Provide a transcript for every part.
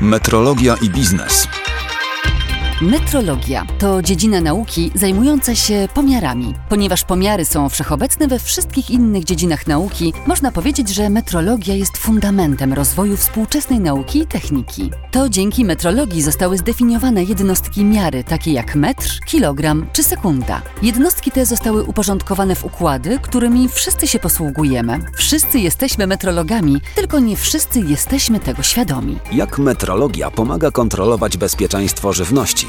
Metrologia i biznes. Metrologia to dziedzina nauki zajmująca się pomiarami. Ponieważ pomiary są wszechobecne we wszystkich innych dziedzinach nauki, można powiedzieć, że metrologia jest fundamentem rozwoju współczesnej nauki i techniki. To dzięki metrologii zostały zdefiniowane jednostki miary, takie jak metr, kilogram czy sekunda. Jednostki te zostały uporządkowane w układy, którymi wszyscy się posługujemy. Wszyscy jesteśmy metrologami, tylko nie wszyscy jesteśmy tego świadomi. Jak metrologia pomaga kontrolować bezpieczeństwo żywności?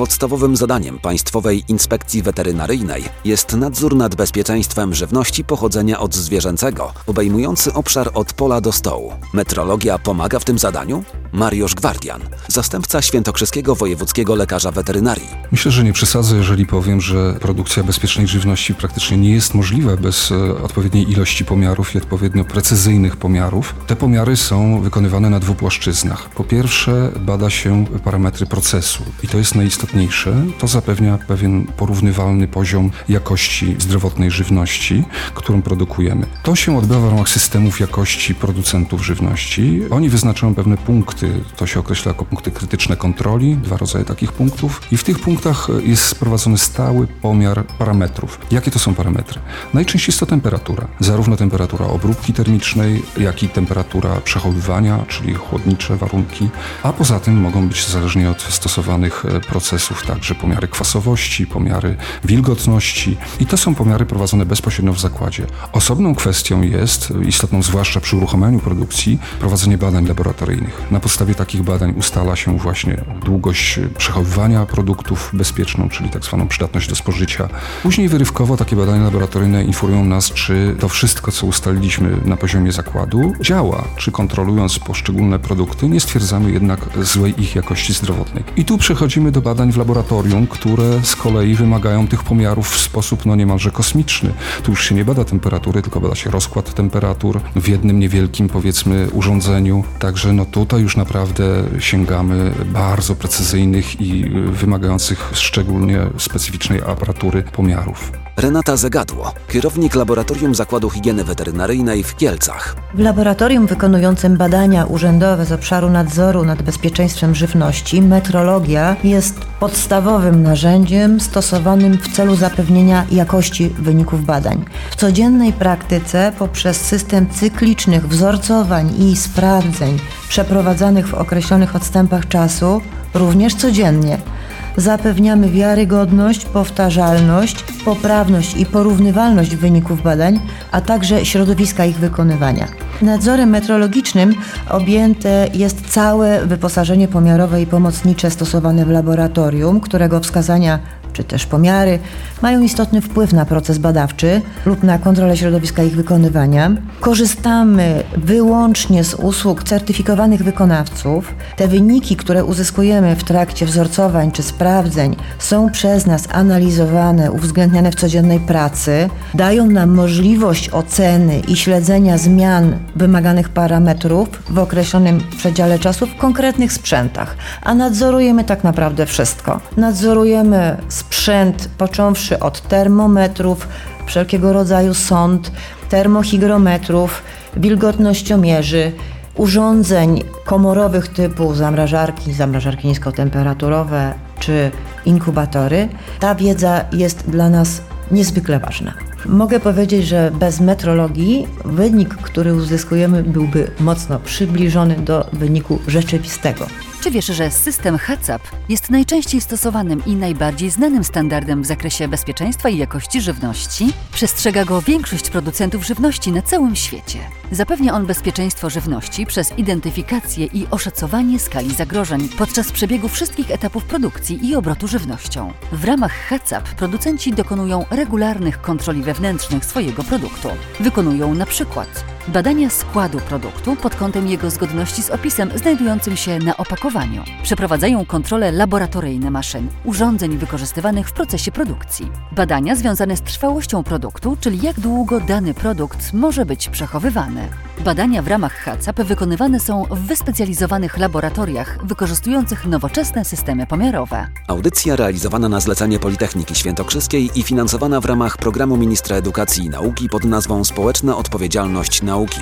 Podstawowym zadaniem Państwowej Inspekcji Weterynaryjnej jest nadzór nad bezpieczeństwem żywności pochodzenia od zwierzęcego, obejmujący obszar od pola do stołu. Metrologia pomaga w tym zadaniu? Mariusz Gwardian, zastępca świętokrzyskiego wojewódzkiego lekarza weterynarii. Myślę, że nie przesadzę, jeżeli powiem, że produkcja bezpiecznej żywności praktycznie nie jest możliwa bez e, odpowiedniej ilości pomiarów i odpowiednio precyzyjnych pomiarów. Te pomiary są wykonywane na dwóch płaszczyznach. Po pierwsze, bada się parametry procesu i to jest najistotniejsze. To zapewnia pewien porównywalny poziom jakości zdrowotnej żywności, którą produkujemy. To się odbywa w ramach systemów jakości producentów żywności. Oni wyznaczają pewne punkty, punkty, to się określa jako punkty krytyczne kontroli, dwa rodzaje takich punktów i w tych punktach jest sprowadzony stały pomiar parametrów. Jakie to są parametry? Najczęściej jest to temperatura, zarówno temperatura obróbki termicznej, jak i temperatura przechowywania, czyli chłodnicze warunki, a poza tym mogą być zależnie od stosowanych e, procesów także pomiary kwasowości, pomiary wilgotności i to są pomiary prowadzone bezpośrednio w zakładzie. Osobną kwestią jest, istotną zwłaszcza przy uruchomieniu produkcji, prowadzenie badań laboratoryjnych. Na podstawie takich badań ustala się właśnie długość przechowywania produktów bezpieczną, czyli tak zwaną przydatność do spożycia. Później wyrywkowo takie badania laboratoryjne informują nas, czy to wszystko, co ustaliliśmy na poziomie zakładu, działa, czy kontrolując poszczególne produkty, nie stwierdzamy jednak złej ich jakości zdrowotnej. I tu przechodzimy do badań w laboratorium, które z kolei wymagają tych pomiarów w sposób no niemalże kosmiczny. Tu już się nie bada temperatury, tylko bada się rozkład temperatur w jednym niewielkim, powiedzmy, urządzeniu. Także no tutaj już naprawdę sięgamy bardzo precyzyjnych i wymagających szczególnie specyficznej aparatury pomiarów. Renata Zagadło, kierownik Laboratorium Zakładu Higieny Weterynaryjnej w Kielcach. W laboratorium wykonującym badania urzędowe z obszaru nadzoru nad bezpieczeństwem żywności metrologia jest podstawowym narzędziem stosowanym w celu zapewnienia jakości wyników badań. W codziennej praktyce poprzez system cyklicznych wzorcowań i sprawdzeń przeprowadzanych w określonych odstępach czasu, również codziennie zapewniamy wiarygodność, powtarzalność, poprawność i porównywalność wyników badań, a także środowiska ich wykonywania. Nadzorem metrologicznym objęte jest całe wyposażenie pomiarowe i pomocnicze stosowane w laboratorium, którego wskazania czy też pomiary mają istotny wpływ na proces badawczy lub na kontrolę środowiska ich wykonywania. Korzystamy wyłącznie z usług certyfikowanych wykonawców. Te wyniki, które uzyskujemy w trakcie wzorcowań czy sprawdzeń, są przez nas analizowane, uwzględniane w codziennej pracy, dają nam możliwość oceny i śledzenia zmian wymaganych parametrów w określonym przedziale czasu w konkretnych sprzętach, a nadzorujemy tak naprawdę wszystko. Nadzorujemy sprzęt począwszy od termometrów, wszelkiego rodzaju sond, termohigrometrów, wilgotnościomierzy, urządzeń komorowych typu zamrażarki, zamrażarki niskotemperaturowe czy inkubatory. Ta wiedza jest dla nas niezwykle ważna. Mogę powiedzieć, że bez metrologii wynik, który uzyskujemy, byłby mocno przybliżony do wyniku rzeczywistego. Czy wiesz, że system HACCP jest najczęściej stosowanym i najbardziej znanym standardem w zakresie bezpieczeństwa i jakości żywności? Przestrzega go większość producentów żywności na całym świecie. Zapewnia on bezpieczeństwo żywności przez identyfikację i oszacowanie skali zagrożeń podczas przebiegu wszystkich etapów produkcji i obrotu żywnością. W ramach HACCP producenci dokonują regularnych kontroli wewnętrznych swojego produktu. Wykonują na przykład badania składu produktu pod kątem jego zgodności z opisem znajdującym się na opakowaniu. Przeprowadzają kontrole laboratoryjne maszyn, urządzeń wykorzystywanych w procesie produkcji. Badania związane z trwałością produktu, czyli jak długo dany produkt może być przechowywany. Badania w ramach HACCP wykonywane są w wyspecjalizowanych laboratoriach wykorzystujących nowoczesne systemy pomiarowe. Audycja realizowana na zlecenie Politechniki Świętokrzyskiej i finansowana w ramach programu Ministra Edukacji i Nauki pod nazwą Społeczna Odpowiedzialność Nauki.